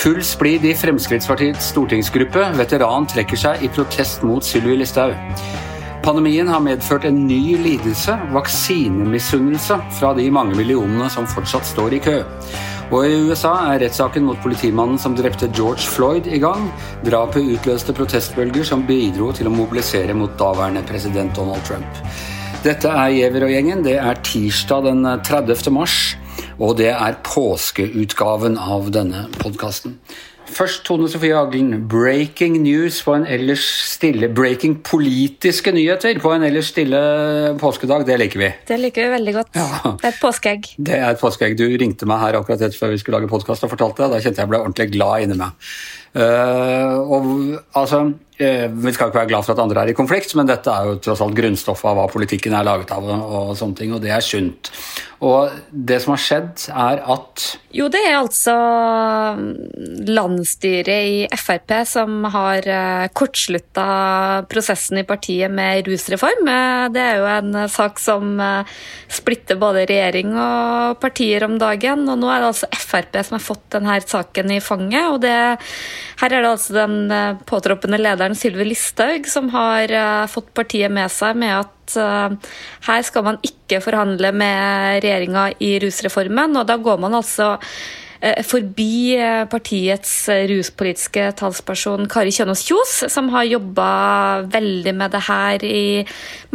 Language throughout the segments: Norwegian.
Full splid i Fremskrittspartiets stortingsgruppe. Veteran trekker seg i protest mot Sylvi Listhaug. Pandemien har medført en ny lidelse, vaksinemisunnelse, fra de mange millionene som fortsatt står i kø. Og i USA er rettssaken mot politimannen som drepte George Floyd i gang. Drapet utløste protestbølger som bidro til å mobilisere mot daværende president Donald Trump. Dette er Giæver og gjengen. Det er tirsdag den 30. mars. Og det er påskeutgaven av denne podkasten. Først Tone Sofie Aglen, breaking news på en ellers stille Breaking politiske nyheter på en ellers stille påskedag, det liker vi. Det liker vi veldig godt. Ja. Det er et påskeegg. Det er et påskeegg. Du ringte meg her akkurat etter før vi skulle lage podkast og fortalte det. Da kjente jeg ble ordentlig glad inni meg. Uh, og altså Vi skal ikke være glad for at andre er i konflikt, men dette er jo tross alt grunnstoffet av hva politikken er laget av, og, sånne ting, og det er sunt. Og det som har skjedd, er at Jo, det er altså landsstyret i Frp som har eh, kortslutta prosessen i partiet med rusreform. Eh, det er jo en sak som eh, splitter både regjering og partier om dagen. Og nå er det altså Frp som har fått denne saken i fanget. og det, Her er det altså den påtroppende lederen Sylvi Listhaug som har fått partiet med seg med at uh, her skal man ikke forhandle med regjeringa i rusreformen. Og da går man altså uh, forbi partiets ruspolitiske talsperson Kari Kjønaas Kjos, som har jobba veldig med det her i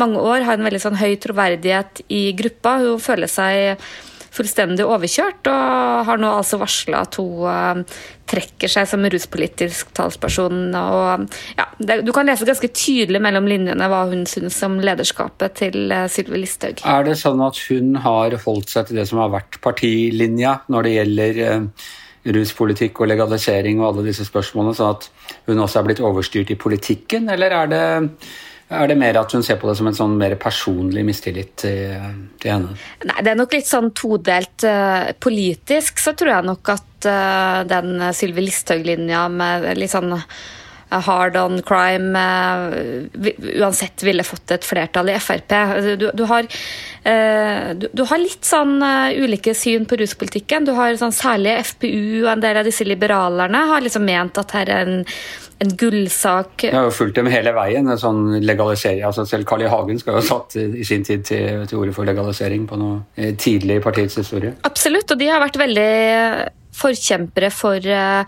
mange år, har en veldig sånn høy troverdighet i gruppa. Hun føler seg fullstendig overkjørt, og har nå altså varsla at hun uh, trekker seg som ruspolitisk talsperson. Og, ja, det, du kan lese ganske tydelig mellom linjene hva hun syns om lederskapet til uh, Sylvi Listhaug. Er det sånn at hun har holdt seg til det som har vært partilinja når det gjelder uh, ruspolitikk og legalisering og alle disse spørsmålene, sånn at hun også er blitt overstyrt i politikken, eller er det er det mer at hun ser på det som en sånn mer personlig mistillit til, til henne? Nei, det er nok litt sånn todelt. Uh, politisk så tror jeg nok at uh, den Sylvi Listhaug-linja med litt sånn hard on crime uansett ville fått et flertall i Frp. Du, du, har, du, du har, litt sånn ulike syn på ruspolitikken. Du har sånn, Særlig FPU og en del av disse liberalerne har liksom ment at her er en en gullsak. Jeg har jo fulgt dem hele veien. en sånn legalisering, altså Selv Carl I. Hagen skal jo ha satt i sin tid til, til orde for legalisering på noe eh, tidlig i partiets historie. Absolutt, og de har vært veldig forkjempere for uh,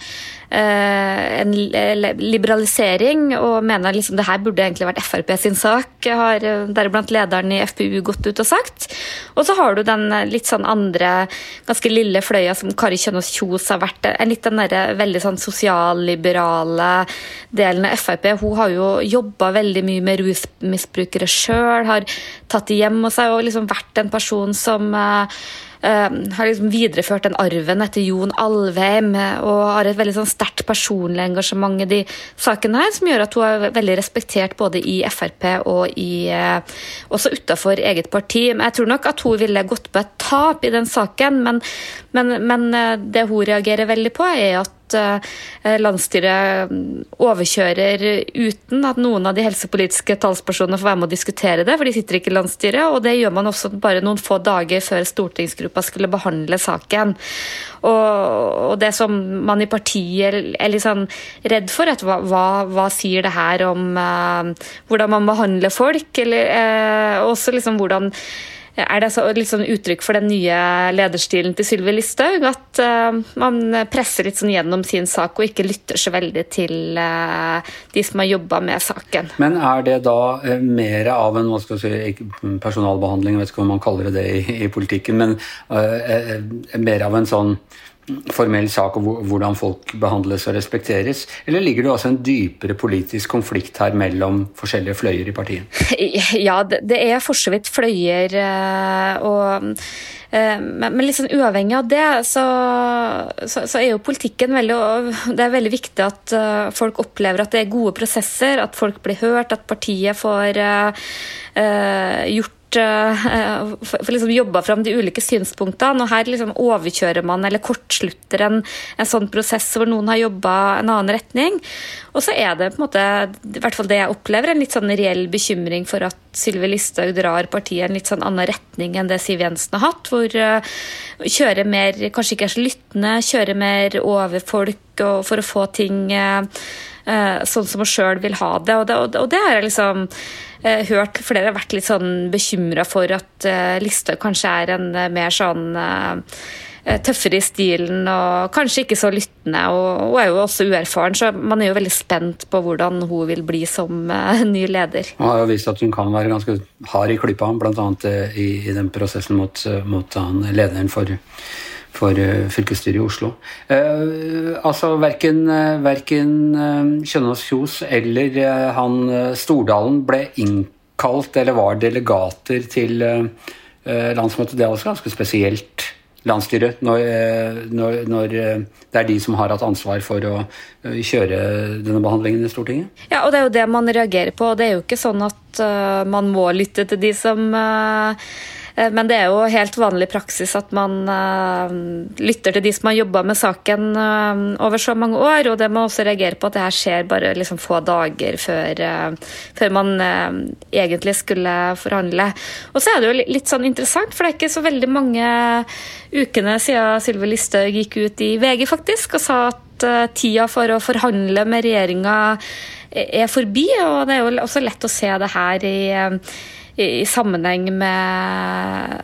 en liberalisering og mener liksom det her burde egentlig vært Frp sin sak, har deriblant lederen i FpU gått ut og sagt. Og så har du den litt sånn andre, ganske lille fløya som Kari Kjønaas Kjos har vært. En litt den der veldig sånn sosialliberale delen av Frp. Hun har jo jobba veldig mye med rusmisbrukere sjøl, har tatt det hjem hos seg og liksom vært en person som Uh, har liksom videreført den arven etter Jon Alvheim og har et veldig sånn sterkt personlig engasjement i de sakene her, som gjør at hun er veldig respektert både i Frp og i, uh, også utafor eget parti. Men jeg tror nok at hun ville gått på et tap i den saken, men, men, men uh, det hun reagerer veldig på, er at Eh, landsstyret overkjører uten at noen av de helsepolitiske talspersonene får være med å diskutere det, for de sitter ikke i landsstyret. Og det gjør man også bare noen få dager før stortingsgruppa skulle behandle saken. Og, det som man i partiet er litt sånn redd for, at hva, hva, hva sier det her om uh, hvordan man behandler folk, eller uh, også liksom hvordan er det litt sånn uttrykk for den nye lederstilen til Sylvi Listhaug? At uh, man presser litt sånn gjennom sin sak og ikke lytter så veldig til uh, de som har jobba med saken. Men er det da uh, mer av en si, personalbehandling, jeg vet ikke hva man kaller det i, i politikken, men mer av en sånn formell sak og hvordan folk behandles og respekteres? Eller ligger det også en dypere politisk konflikt her mellom forskjellige fløyer i partiet? Ja, det er for så vidt fløyer. Eh, og, eh, men sånn uavhengig av det, så, så, så, er jo politikken veldig Det er veldig viktig at eh, folk opplever at det er gode prosesser, at folk blir hørt, at partiet får gjort for, for liksom jobba fram de ulike synspunktene. og Her liksom overkjører man eller kortslutter en, en sånn prosess hvor noen har jobba en annen retning. Og så er det på en måte, i hvert fall det jeg opplever, en litt sånn reell bekymring for at Sylvi Listhaug drar partiet i en litt sånn annen retning enn det Siv Jensen har hatt. Hvor uh, kjører mer, kanskje ikke er så lyttende, kjører mer over folk og for å få ting uh, sånn som hun sjøl vil ha det. Og det, og det har jeg liksom uh, hørt flere har vært litt sånn bekymra for at Listhaug kanskje er en mer sånn Eh, tøffere i stilen og kanskje ikke så lyttende. Og hun er jo også uerfaren, så man er jo veldig spent på hvordan hun vil bli som ny leder. Hun har jo vist at hun kan være ganske hard i klypa, bl.a. Eh, I, i den prosessen mot, mot lederen for, for uh, fylkesstyret i Oslo. Eh, altså Verken, verken Kjønaas Kjos eller han Stordalen ble innkalt eller var delegater til landsmøtet. Det er også ganske spesielt landsstyret når, eh, når, når, eh, det er de som har hatt ansvar for å eh, kjøre denne behandlingen i Stortinget? Ja, og det er jo det man reagerer på. Det er jo ikke sånn at uh, man må lytte til de som uh, Eh, men det er jo helt vanlig praksis at man uh, lytter til de som har jobba med saken uh, over så mange år, og det må også reagere på at det her skjer bare liksom få dager før, før man egentlig skulle forhandle. Og så er det jo litt sånn interessant, for det er ikke så veldig mange ukene siden Sylvi Listhaug gikk ut i VG faktisk og sa at tida for å forhandle med regjeringa er forbi, og det er jo også lett å se det her i i, i sammenheng med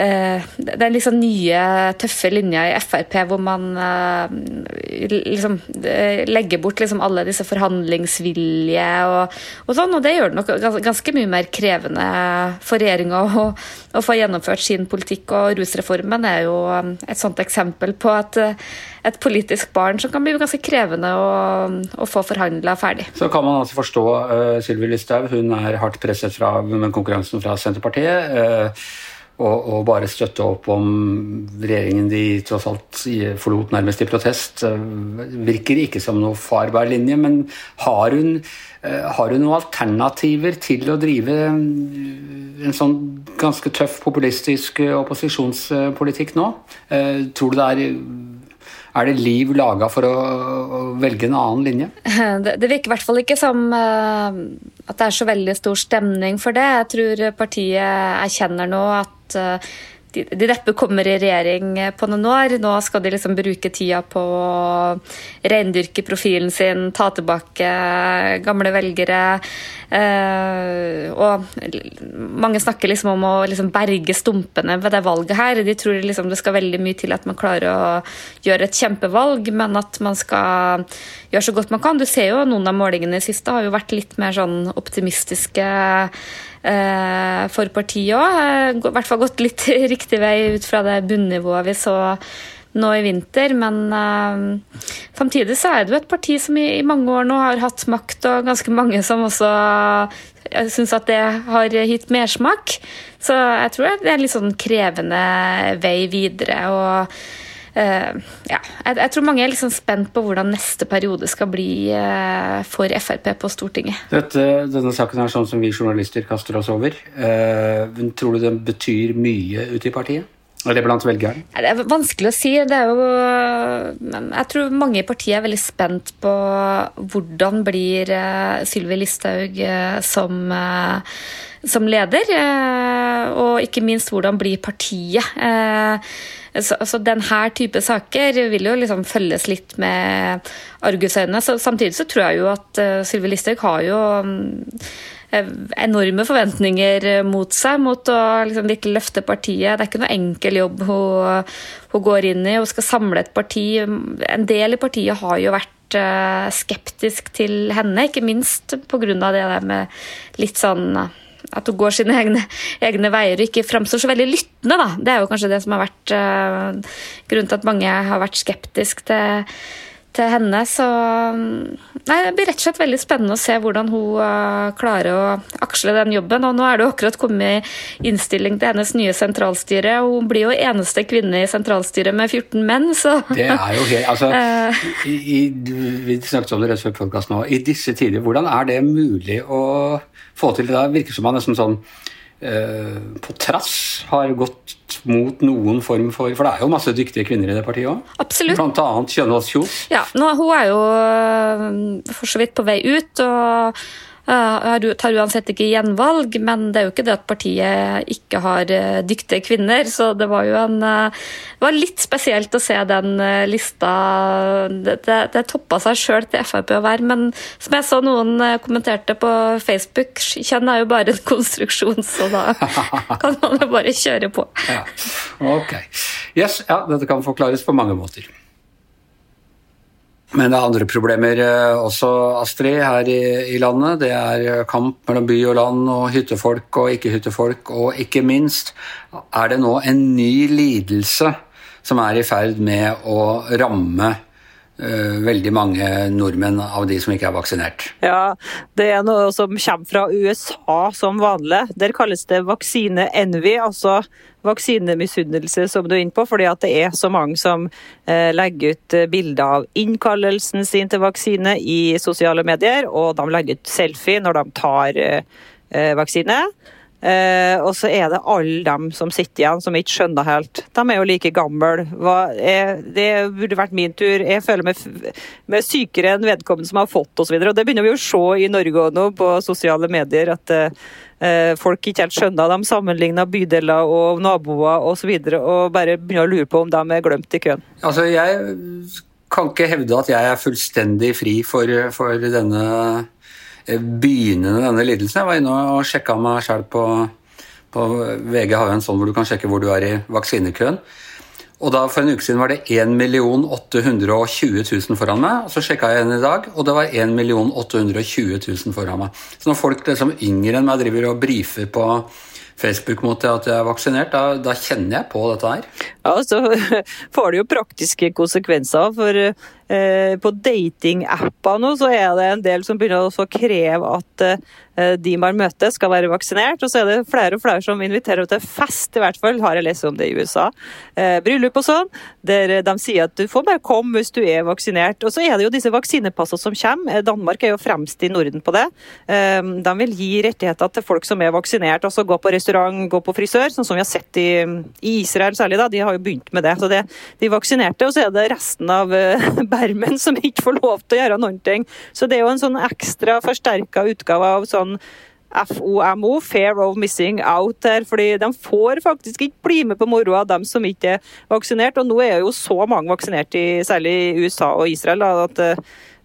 den liksom nye, tøffe linja i Frp hvor man uh, liksom uh, legger bort liksom alle disse forhandlingsvilje og, og, sånn. Og det gjør det nok ganske mye mer krevende for regjeringa å, å, få gjennomført sin politikk. Og rusreformen er jo et sånt eksempel på at et politisk barn som kan bli ganske krevende å, å få forhandla ferdig. Så kan man altså forstå uh, Sylvi Listhaug, hun er hardt presset fra konkurransen fra Senterpartiet. Uh, og, og, bare støtte opp om regjeringen de tross alt forlot nærmest i protest, virker ikke som noe farbar linje. Men har hun, uh, har hun noen alternativer til å drive en sånn ganske tøff populistisk opposisjonspolitikk nå? Tror du det er er det liv laga for å, velge en annen linje? Det, det virker i hvert fall ikke som uh, at det er så veldig stor stemning for det. Jeg tror partiet erkjenner nå at uh, de, de neppe kommer i regjering på noen år. Nå skal de liksom bruke tida på å rendyrke profilen sin, ta tilbake gamle velgere. Eh, og mange snakker liksom om å liksom berge stumpene ved det valget her. De tror liksom det skal veldig mye til at man klarer å gjøre et kjempevalg, men at man skal gjøre så godt man kan. Du ser jo noen av målingene i siste har jo vært litt mer sånn optimistiske for partiet òg. Eh, I hvert fall gått litt riktig vei ut fra det bunnivået vi så nå i vinter. Men uh, samtidig så er det jo et parti som i, i, mange år nå har hatt makt, og ganske mange som også uh, syns at det har gitt mersmak. Så jeg tror det er en litt sånn krevende vei videre. og ja, jeg, jeg, tror mange er liksom spent på hvordan neste periode skal bli uh, for Frp på Stortinget. Dette, denne saken er sånn som vi journalister kaster oss over. Uh, tror du den betyr mye ute i partiet? Eller blant velgerne? Det er vanskelig å si. Det er jo Jeg tror mange i partiet er veldig spent på hvordan blir Sylvi Listhaug som som leder, og ikke minst hvordan blir partiet. Så, så denne type saker vil jo liksom følges litt med argusøyne. Samtidig så tror jeg jo at uh, Sylvi Listhaug har jo um, enorme forventninger mot seg, mot å liksom virkelig løfte partiet. Det er ikke noe enkel jobb hun, hun, går inn i. Hun skal samle et parti. En del i partiet har jo vært skeptisk til henne, ikke minst pga. det der med litt sånn at hun går sine egne, egne veier og ikke framstår så veldig lyttende. Da. Det er jo kanskje det som har vært uh, grunnen til at mange har vært skeptiske til, til henne. Så nei, det blir rett og slett veldig spennende å se hvordan hun uh, klarer å aksle den jobben. Og nå er det jo akkurat kommet innstilling til hennes nye sentralstyre. Hun blir jo eneste kvinne i sentralstyret med 14 menn, så Det er jo helt Altså, uh, i, i, vi snakket om det rett før podkasten nå. I disse tider, hvordan er det mulig å få til det. Virker som man nesten sånn eh, på trass har gått mot noen form for For det er jo masse dyktige kvinner i det partiet òg? Absolutt. Blant annet Kjønaas Kjos. Ja, nå, hun er jo øh, for så vidt på vei ut. og øh, tar uansett ikke gjenvalg, men det er jo ikke det at partiet ikke har øh, dyktige kvinner. Så det var jo en øh, Det var litt spesielt å se den lista. Det, det, toppa seg sjøl til Frp å være, men som jeg så noen kommenterte på Facebook, kjønn er jo bare en konstruksjon, så da kan man jo bare kjøre på. Ja, ok. Yes, ja, dette kan forklares på mange måter. Men det er andre problemer eh, også, Astrid, her i, i, landet. Det er eh, kamp mellom by og land og hyttefolk og ikke-hyttefolk. Og ikke minst er det nå en ny lidelse som er i ferd med å ramme veldig mange nordmenn av de som ikke er vaksinert. Ja, det er noe som kommer fra USA som vanlig. Der kalles det vaksine envy. altså vaksinemisunnelse, som du er inne på, fordi at det er så mange som eh, legger ut eh, bilder av innkallelsen sin til vaksine i sosiale medier, og de legger ut selfie når de tar eh, eh vaksine. Eh, og så er det alle dem som sitter igjen, som ikke skjønner helt. De er jo like gamle. det burde vært min tur. Jeg føler meg, meg sykere enn vedkommende som har fått osv. Det begynner vi å se i Norge òg nå, på sosiale medier. at eh, folk ikke helt skjønner. De sammenligner bydeler og naboer osv. Og, så videre, og bare begynner å lure på om de er glemt i køen. Altså, jeg kan ikke hevde at jeg er fullstendig fri for, for denne begynnende denne lidelsen. Jeg var inne og sjekka meg sjøl på, på, VG har jo en sånn hvor du kan sjekke hvor du er i vaksinekøen. Og da For en uke siden var det 1 820 000 foran meg. og Så sjekka jeg igjen i dag, og det var 1 820 000 foran meg. Så når folk liksom yngre enn meg driver og brifer på Facebook mot at jeg er vaksinert, da, da, kjenner jeg på dette her. Ja, så får det jo praktiske konsekvenser. For eh, på datingapper nå så er det en del som begynner å kreve at eh, de man møter skal være vaksinert. Og så er det flere og flere som inviterer til fest, i hvert fall har jeg lest om det i USA. Eh, bryllup og sånn, der de sier at du får bare komme hvis du er vaksinert. Og så er det jo disse vaksinepassene som kommer. Danmark er jo fremst i Norden på det. Eh, de vil gi rettigheter til folk som er vaksinert, og så gå på restaurant restaurant, gå på frisør, sånn som vi har sett i, i Israel særlig. da, De har jo begynt med det. så det, De vaksinerte, og så er det resten av uh, bermen som ikke får lov til å gjøre noen ting. Så det er jo en sånn ekstra forsterka utgave av sånn FOMO, Fair of Missing Out, her, fordi de får faktisk ikke bli med på moroa, dem som ikke er vaksinert. Og nå er jo så mange vaksinert, i, særlig i USA og Israel, at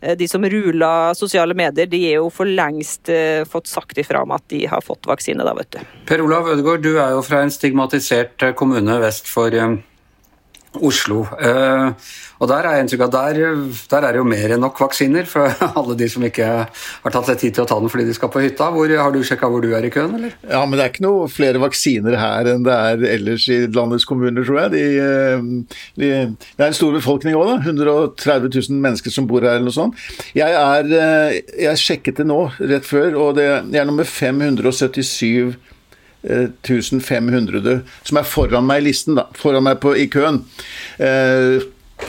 Eh, de som ruler sosiale medier, de er jo for lengst uh, fått sagt ifra om at de har fått vaksine. da, vet du. Per Olav Ødegaard, du er jo fra en stigmatisert eh, kommune vest for um Oslo. Uh, og Der er der, der er det jo mer enn nok vaksiner for alle de som ikke har tatt seg tid til å ta den fordi de skal på hytta. Hvor, har du sjekka hvor du er i køen, eller? Ja, men det er ikke noe flere vaksiner her enn det er ellers i landets kommuner, tror jeg. De, eh, de, det er en stor befolkning òg, da. 130 000 mennesker som bor her, eller noe sånt. Jeg, er, eh, jeg sjekket det nå, rett før, og det, jeg er nummer 577 1500 som er foran meg i listen, da, foran meg på, i køen. Eh,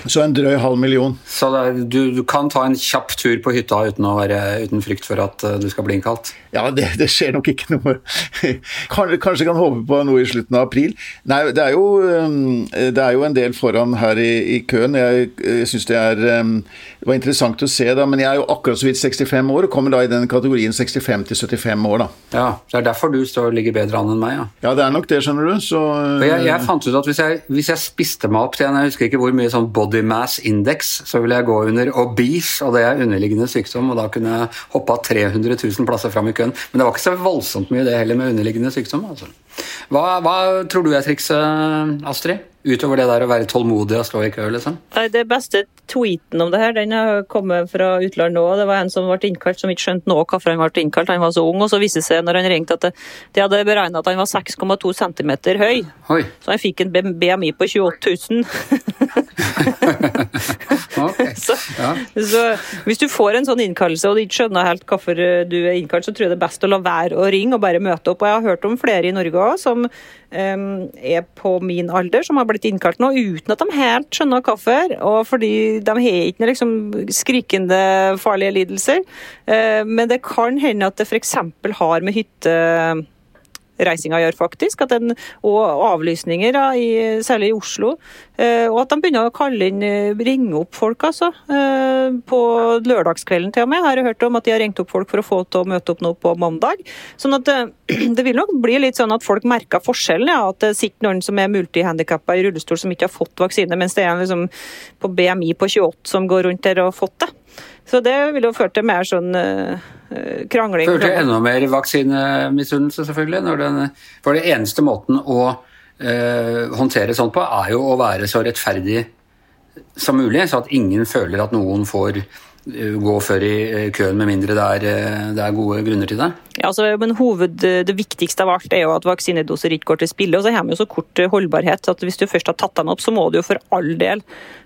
så en drøy halv million. Så er, du, du, kan ta en kjapp tur på hytta uten, være, uten frykt for at uh, du skal bli innkalt? Ja, det, det, skjer nok ikke noe. kanskje, kanskje kan håpe på noe i slutten av april. Nei, det er jo, um, det er jo en del foran her i, i køen. Jeg, jeg syns det er det var interessant å se, da, men jeg er jo akkurat så vidt 65 år og kommer da i den kategorien 65 til 75 år. da. Ja, Det er derfor du står ligger bedre an enn meg? Ja, ja det er nok det, skjønner du. Så, jeg, jeg, fant ut at hvis jeg, hvis jeg spiste meg opp til en, jeg husker ikke hvor mye sånn body mass index, så ville jeg gå under obese, og det er underliggende sykdom, og da kunne jeg hoppa 300 000 plasser fram i køen. Men det var ikke så voldsomt mye det heller med underliggende sykdom. altså. Hva, hva tror du er trikset, Astrid? Utover det der å være tålmodig og stå i kø, liksom? Det beste tweeten om det her, den har kommet fra utlandet nå. Det var en som ble innkalt som ikke skjønte noe hvorfor han ble innkalt. Han var så ung, og så viste det seg når han ringte at de hadde beregna at han var 6,2 cm høy. Oi. Så han fikk en BMI på 28 000. okay. så, ja. så, hvis du får en sånn innkallelse og du ikke skjønner helt hvorfor du er innkalt, så tror jeg det er best å la være å ringe og bare møte opp. Og jeg har hørt om flere i Norge òg som um, er på min alder, som har blitt innkalt nå uten at de helt skjønner hvorfor. Og fordi de har ikke liksom skrikende farlige lidelser. Uh, men det kan hende at det f.eks. har med hytte reisinga gjør, faktisk. Den, og avlysninger, i, særlig i Oslo. Eh, og at de begynner å kalle inn, eh, ringe opp folk, altså. Eh, på lørdagskvelden til og med. Har jeg hørt om at de har ringt opp folk for å få til å møte opp nå på mandag. Sånn at det vil nok bli litt sånn at folk merker forskjellen. Ja, at det sitter noen som er multihandikappa i rullestol som ikke har fått vaksine, mens det er en liksom på BMI på 28 som går rundt der og har fått det. Så det vil jo føre til mer sånn uh, krangling. Førte til enda mer vaksinemisunnelse, selvfølgelig. Den, for det eneste måten å uh, håndtere sånt på, er jo å være så rettferdig som mulig, så at ingen føler at noen får gå før i køen med mindre det er, det er gode grunner til det. Ja, altså, men hoved, Det viktigste av alt er jo at vaksinedoser ikke går til spille. og så har vi jo så kort holdbarhet at Hvis du først har tatt dem opp, så må du jo for all del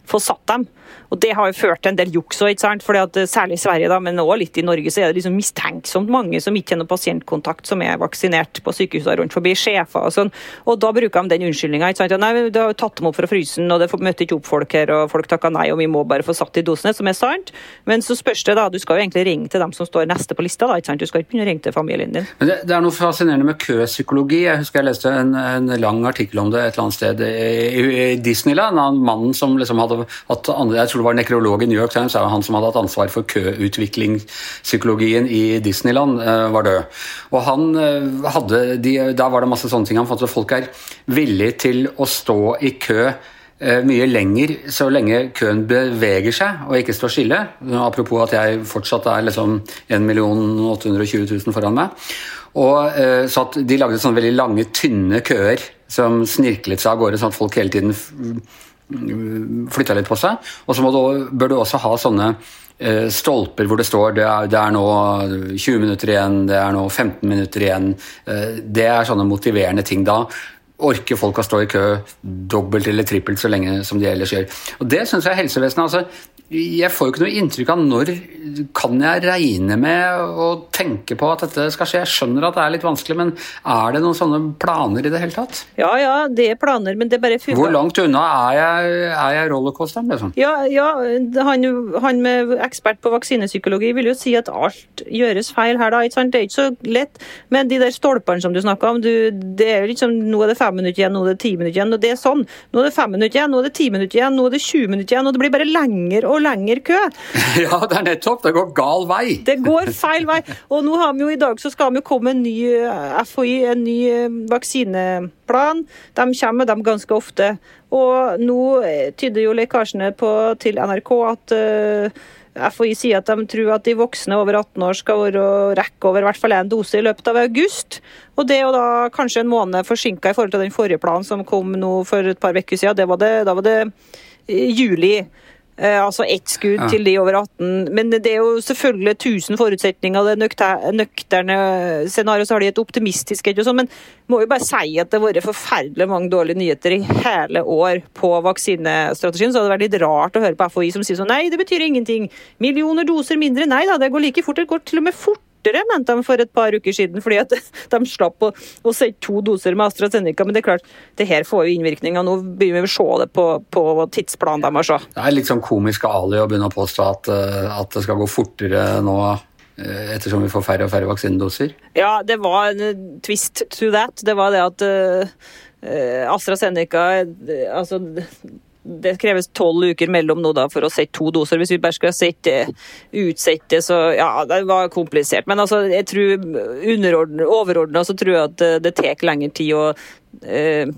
få satt dem. Og Det har jo ført til en del juks òg, at særlig i Sverige, da, men også litt i Norge, så er det liksom mistenksomt mange som ikke har noen pasientkontakt som er vaksinert på sykehusene rundt forbi, sjefer og sånn. Og da bruker de den unnskyldninga. Nei, du har tatt dem opp fra frysen, og det møtte ikke opp folk her, og folk takka nei, og vi må bare få satt de dosene, som er sant. Men så spørs det, da. Du skal jo egentlig ringe til dem som står neste på lista, da. ikke sant? Du skal ikke begynne å ringe til familien din. Men det, det er noe fascinerende med køpsykologi. Jeg husker jeg leste en, en, lang artikkel om det et eller annet sted i, i Disneyland. Han mannen som liksom hadde hatt Jeg tror det var nekrolog i New York Times, han som hadde hatt ansvar for køutviklingspsykologien i Disneyland, eh, var død. Og han eh, hadde de, Da var det masse sånne ting han fant at folk er villige til å stå i kø mye lenger så lenge køen beveger seg og ikke står stille. Apropos at jeg fortsatt er liksom 1 820 000 foran meg. Og så at De lagde sånne veldig lange, tynne køer som snirklet seg av gårde, sånn at folk hele tiden flytta litt på seg. Og så bør du også ha sånne eh, stolper hvor det står det er, det er, nå 20 minutter igjen, det er nå 15 minutter igjen. Eh, det er sånne motiverende ting. Da orker folk å stå i kø dobbelt eller trippelt så lenge som de ellers gjør. Og Det syns jeg helsevesenet altså, jeg får jo ikke noe inntrykk av når kan jeg regne med å tenke på at dette skal skje. Jeg skjønner at det er litt vanskelig, men er det noen sånne planer i det hele tatt? Ja, ja, det er planer, men det er bare fyrt Hvor langt unna er jeg, er jeg rollercoasteren, liksom? Ja, ja han, han, med ekspert på vaksinepsykologi vil jo si at alt gjøres feil her, da. Ikke sant? Det er ikke så lett. Men de der stolpene som du snakka om, du, det er liksom, nå er det fem minutter igjen, nå er det ti minutter igjen. og det er sånn. Nå er det fem minutter igjen, nå er det ti minutter igjen, nå er det 20 minutter igjen. og det blir bare lenger og lengre kø. Ja, det er nettopp. Det går gal vei. Det går feil vei. Og nå har vi jo i dag så skal vi jo komme en ny eh, FHI, en ny eh, vaksineplan. De kommer med dem ganske ofte. Og nå eh, tyder jo lekkasjene på, til NRK at uh, FHI sier at de tror at de voksne over 18 år skal rekke over i hvert fall én dose i løpet av august. Og det er jo da kanskje en måned forsinka i forhold til den forrige planen som kom nå for et par uker siden. Det var det, da var det juli. Eh, altså ett skudd ja. til de over 18. Men det er jo selvfølgelig 1000 forutsetninger. Det er nøkterne scenarioet, så har de et optimistisk et og sånn. Men må jo bare si at det har vært forferdelig mange dårlige nyheter i hele år på vaksinestrategien. Så hadde det vært litt rart å høre på FHI som sier sånn nei, det betyr ingenting. Millioner doser mindre. Nei da, det går like fort. Det går til og med fort fortere, mente de for et par uker siden, fordi at de slapp å, å sette to doser med AstraZeneca. Men det er klart, det her får jo innvirkning, og nå begynner vi å se det på, på tidsplanen deres òg. Det er litt sånn komisk Ali å begynne å påstå at, eh, at det skal gå fortere nå eh, ettersom vi får færre og færre vaksinedoser? Ja, det var en twist to that. Det var det at uh, AstraZeneca altså det kreves tolv uker mellom nå da for å sette to doser. Hvis vi bare skal sette, utsette, så ja, det var komplisert. Men altså, jeg tror overordna så tror jeg at det tar lengre tid å eh,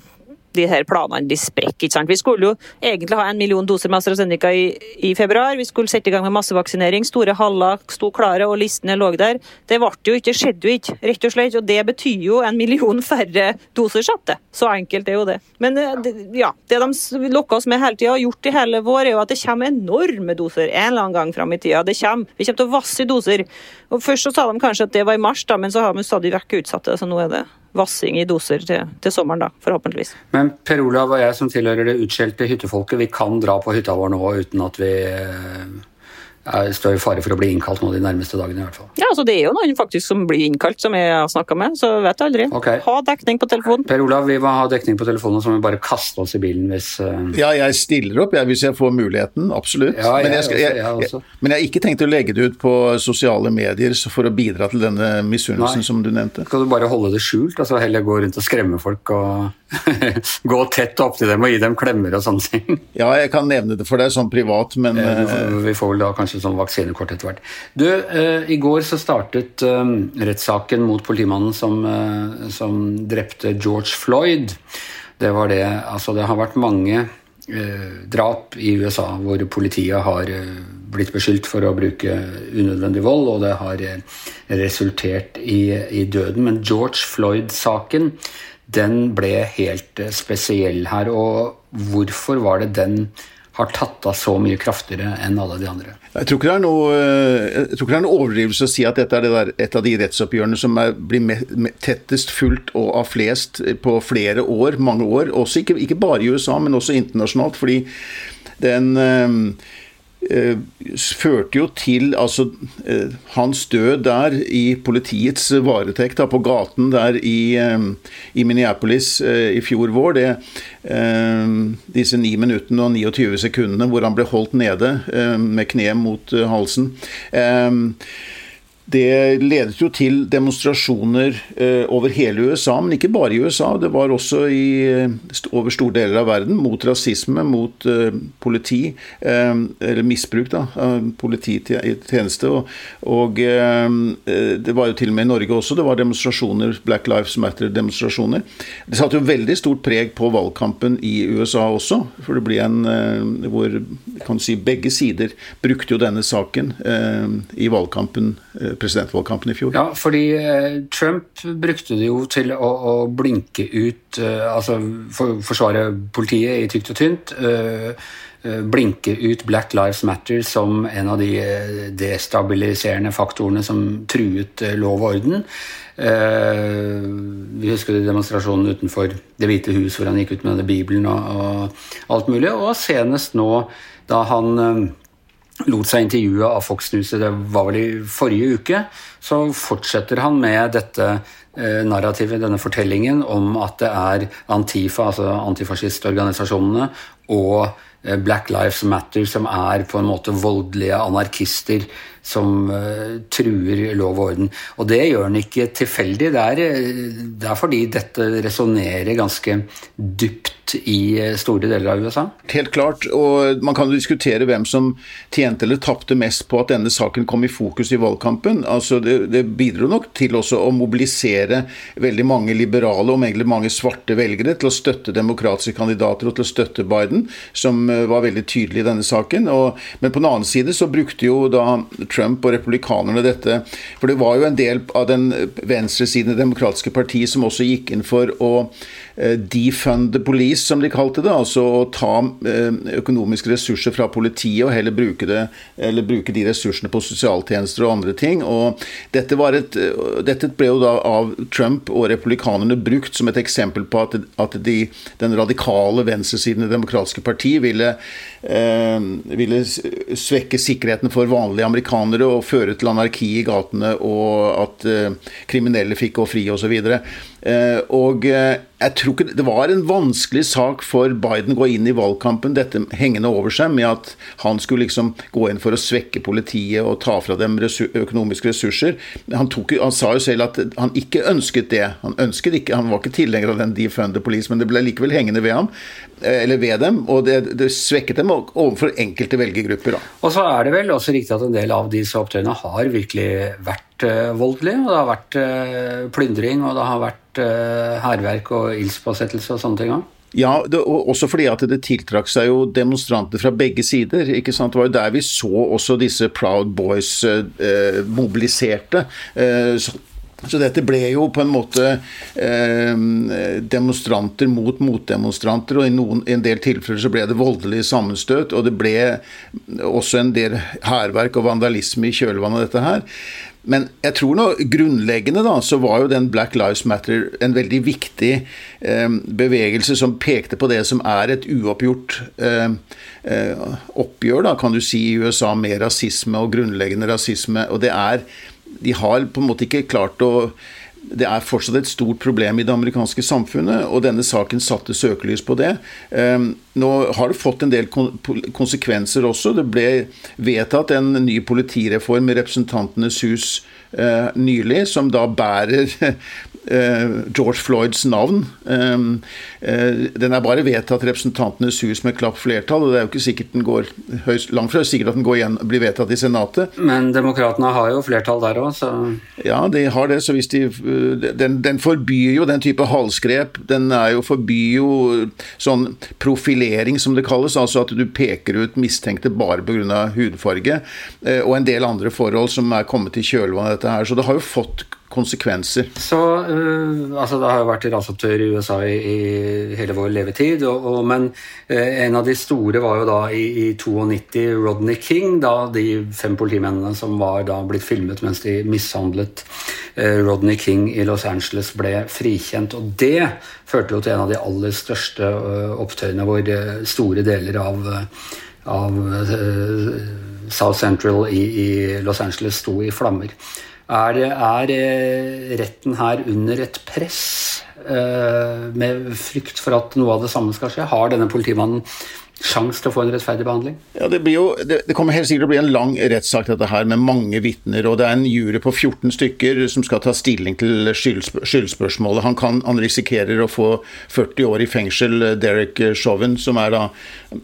de her planene de sprekker. ikke sant? Vi skulle jo egentlig ha en million doser med AstraZeneca i, i februar. Vi skulle sette i gang med massevaksinering. Store haller sto klare, og listene lå der. Det ble jo ikke, skjedde jo ikke, rett og slett. Og det betyr jo en million færre doser satte. Så enkelt er jo det. Men eh, ja, det de lokker oss med hele tida, og gjort i hele vår, er jo at det kommer enorme doser en eller annen gang fram i tida. Det kommer. Vi kommer til å vasse i doser. Og Først så sa de kanskje at det var i mars, da, men så har vi stadig vekk utsatt det. Så nå er det vassing i doser til, til, sommeren, da, forhåpentligvis. Men Per Olav og jeg som tilhører det utskjelte hyttefolket, vi kan dra på hytta vår nå uten at vi jeg står i fare for å bli innkalt nå de nærmeste dagene. i hvert fall. Ja, altså Det er jo noen faktisk som blir innkalt, som jeg har snakka med, så vet jeg aldri. Okay. Ha dekning på telefonen. Per Olav, vi må ha dekning på telefonen, så må vi bare kaste oss i bilen hvis uh... Ja, jeg stiller opp jeg, hvis jeg får muligheten, absolutt. Ja, jeg men, jeg skal, også, jeg, jeg jeg, men jeg har ikke tenkt å legge det ut på sosiale medier så for å bidra til denne misunnelsen som du nevnte. Skal du bare holde det skjult, altså heller gå rundt og skremme folk og gå tett opp til dem og gi dem klemmer og sånne ting? Ja, jeg kan nevne det for deg sånn privat, men uh... Vi får vel da kanskje sånn vaksinekort etter hvert. Du, eh, i går så startet eh, rettssaken mot politimannen som, eh, som drepte George Floyd. Det var det Altså, det har vært mange eh, drap i USA hvor politiet har eh, blitt beskyldt for å bruke unødvendig vold, og det har eh, resultert i, i døden. Men George Floyd-saken den ble helt spesiell her. Og hvorfor var det den har tatt av så mye kraftigere enn alle de andre? jeg tror ikke det er noe, eh, det er noe overdrivelse å si at dette er det der, et av de rettsoppgjørene som er, blir me, me, tettest fulgt og av flest på flere år, mange år. Også ikke, ikke bare i USA, men også internasjonalt. fordi den eh, førte jo til altså, eh, hans død der i politiets varetekt, da, på gaten der i, eh, i Minneapolis eh, i fjor vår. Det, eh, disse 9 minuttene og 29 sekundene hvor han ble holdt nede eh, med kneet mot eh, halsen. Eh, det ledet jo til demonstrasjoner eh, over hele USA, men ikke bare i USA. Det var også i, eh, over store deler av verden mot rasisme, mot eh, politi, eller misbruk da, av polititjeneste. Og, og det var jo til og med i Norge også, det var demonstrasjoner, Black Lives Matter-demonstrasjoner. Det satte jo veldig stort preg på valgkampen i USA også, for det ble en hvor kan si, begge sider brukte jo denne saken i valgkampen presidentvalgkampen i fjor. Ja, fordi eh, Trump brukte det jo til å, å blinke ut eh, Altså for, forsvare politiet i tykt og tynt. eh, blinke ut Black Lives Matter som en av de destabiliserende faktorene som truet lov og orden. Vi husker demonstrasjonen utenfor Det hvite hus hvor han gikk ut med denne Bibelen og, og alt mulig. Og senest nå, da han lot seg intervjue av Fox News, det var vel i forrige uke, så fortsetter han med dette eh, narrativet, denne fortellingen om at det er Antifa, altså antifascistorganisasjonene, og eh, Black Lives Matter som er på en måte voldelige anarkister som eh, truer lov og orden. Og det gjør han ikke tilfeldig. Det er, eh, det er fordi dette resonnerer ganske dypt i eh, store deler av USA. Helt klart, og man kan jo diskutere hvem som tjente eller tapte mest på at denne saken kom i fokus i valgkampen. Altså det, det bidro nok til også å mobilisere veldig mange liberale og egentlig mange svarte velgere til å støtte demokratiske kandidater og til å støtte Biden, som var veldig tydelig i denne saken. Og, men på den annen side så brukte jo da Trump og republikanerne dette. For det var jo en del av den venstresiden i Det demokratiske parti som også gikk inn for å defund the police, som de kalte det. Altså å ta eh, økonomiske ressurser fra politiet og heller bruke, det, eller bruke de ressursene på sosialtjenester og andre ting. Og dette, et, eh, dette ble jo da av Trump og republikanerne brukt som et eksempel på at, at de, den radikale venstresiden i Det demokratiske parti ville, eh, ville svekke sikkerheten for vanlige amerikanere og føre til anarki i gatene og at eh, kriminelle fikk gå fri osv. Eh, og eh, jeg tror ikke Det var en vanskelig sak for Biden å gå inn i valgkampen, dette hengende over seg, med at han skulle liksom gå inn for å svekke politiet og ta fra dem resurs, økonomiske ressurser. Han, tok, han, sa jo selv at han ikke ønsket det. Han, ønsket ikke, han var ikke tilhenger av den defund the police, men det ble likevel hengende ved ham, eller ved dem, og det, det svekket dem overfor enkelte velgergrupper. Og så er det vel også riktig at en del av disse opptøyene har virkelig vært uh, voldelige. og Det har vært uh, plyndring, og det har vært hærverk og ildspåsettelse og sånne ting òg. Ja, det, og også fordi at det tiltrakk seg jo demonstranter fra begge sider. ikke sant? Det var jo der vi så også disse Proud Boys eh, mobiliserte. Eh, så, så dette ble jo på en måte eh, demonstranter mot motdemonstranter, og i, noen, i en del tilfeller så ble det voldelige sammenstøt. Og det ble også en del hærverk og vandalisme i kjølvannet av dette her. Men jeg tror nå grunnleggende da, så var jo den Black Lives Matter en veldig viktig eh, bevegelse som pekte på det som er et uoppgjort eh, eh, oppgjør, da, kan du si, i USA med rasisme og grunnleggende rasisme. Og det er De har på en måte ikke klart å det er fortsatt et stort problem i det amerikanske samfunnet, og denne saken satte søkelys på det. Ehm, nå har det fått en del konsekvenser også. Det ble vedtatt en ny politireform i Representantenes hus eh, nylig, som da bærer Eh, George Floyds navn. Ehm, eh, den er bare vedtatt Representantenes hus med klapp flertall, og det er jo ikke sikkert den går høyst, langt fra sikkert at den går igjen, blir vedtatt i Senatet. Men demokratene har jo flertall der òg, så Ja, de har det. så hvis de eh, Den, den forbyr jo den type halsgrep. Den er jo, forbyr jo sånn profilering, som det kalles, altså at du peker ut mistenkte bare pga. hudfarge, og en del andre forhold som er kommet i kjølvannet dette her. Så det har jo fått konsekvenser. Så, uh, altså Det har jo vært rasopptøyer i USA i, i, hele vår levetid, og, og, men uh, en av de store var jo da i, i 92 Rodney King, da de fem politimennene som var da blitt filmet mens de mishandlet uh, Rodney King i Los Angeles, ble frikjent. Og det førte jo til en av de aller største opptøyene hvor store deler av, av South Central i, i Los Angeles sto i flammer. Er, er eh, retten her under et press eh, med frykt for at noe av det samme skal skje? Har denne politimannen sjanse til å få en rettferdig behandling? Ja, det, jo, det, det, kommer helt sikkert til å bli en lang rettssak dette her, med mange vitner. og Det er en jury på 14 stykker som skal ta stilling til skyldspørsmålet. Han, kan, han risikerer å få 40 år i fengsel, Derek Chauvin, som er da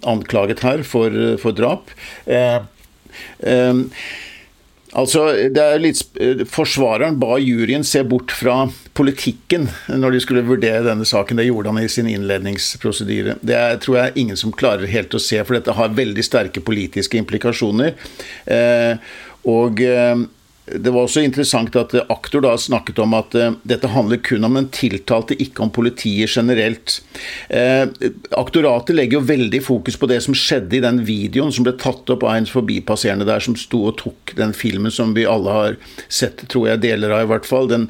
anklaget her for, for drap. Eh, eh, Altså, det er litt, Forsvareren ba juryen se bort fra politikken når de skulle vurdere denne saken. Det gjorde han i sin innledningsprosedyre. Det er, tror jeg ingen som klarer helt å se, for dette har veldig sterke politiske implikasjoner. Eh, og eh, det var også interessant at aktor da snakket om at uh, dette handler kun om den tiltalte, ikke om politiet generelt. Uh, aktoratet legger jo veldig fokus på det som skjedde i den videoen som ble tatt opp av en forbipasserende der som sto og tok den filmen som vi alle har sett, tror jeg, deler av i hvert fall. Den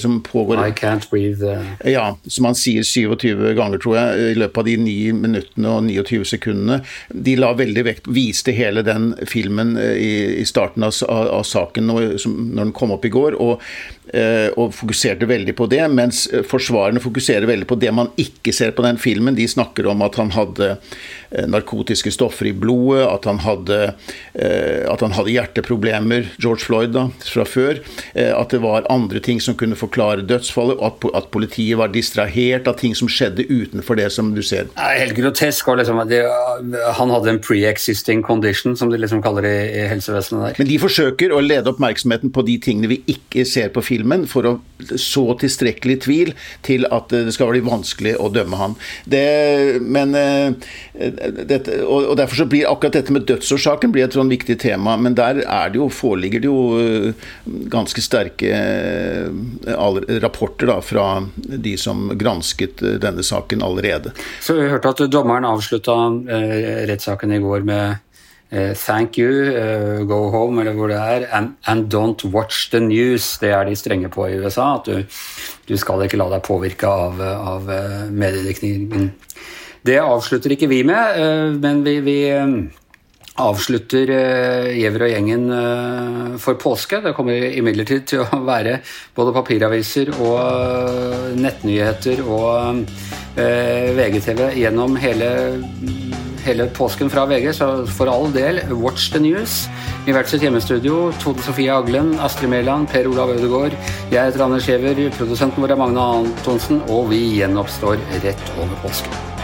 som pågår I Can't Breathe. Ja, som han sier 27 ganger, tror jeg, i løpet av de 9 minuttene og 29 sekundene. De la veldig vekt, viste hele den filmen i, starten av, av saken når, når den kom opp i går, og, og, fokuserte veldig på det. Mens forsvarerne fokuserer veldig på det man ikke ser på den filmen. De snakker om at han hadde eh, narkotiske stoffer i blodet, at han hadde, eh, at han hadde hjerteproblemer, George Floyd, da, fra før. At det var andre ting som kunne forklare dødsfallet, at, politiet var distrahert av ting som skjedde utenfor det som du ser. Det er helt grotesk. Liksom, de, han hadde en pre-existing condition, som de liksom kaller det i helsevesenet der. Men de forsøker å lede oppmerksomheten på de tingene vi ikke ser på filmen, for å så tilstrekkelig tvil til at det skal bli vanskelig å dømme han. Det, men, eh, dette, og Derfor så blir akkurat dette med dødsårsaken blir et sånn viktig tema. Men der det jo, foreligger det jo eh, ganske sterke eh, rapporter da, fra de som gransket denne saken allerede. Så Vi hørte at dommeren avslutta rettssaken i går med thank you, uh, go home, eller hvor det er. And, and, don't watch the news. Det er de strenge på i USA. At du, du skal ikke la deg påvirke av, av uh, mediedekningen. Det avslutter ikke vi med, men vi, vi avslutter Gjever og gjengen for påske. Det kommer imidlertid til å være både papiraviser og nettnyheter og VGTV gjennom hele hele påsken fra VG, så for all del, watch the news. I hvert sitt hjemmestudio, Tode Sofie Aglen, Astrid Mæland, Per Olav Ødegaard. Jeg heter Anders Giæver, produsenten vår er Magne Antonsen, og vi gjenoppstår rett over påske.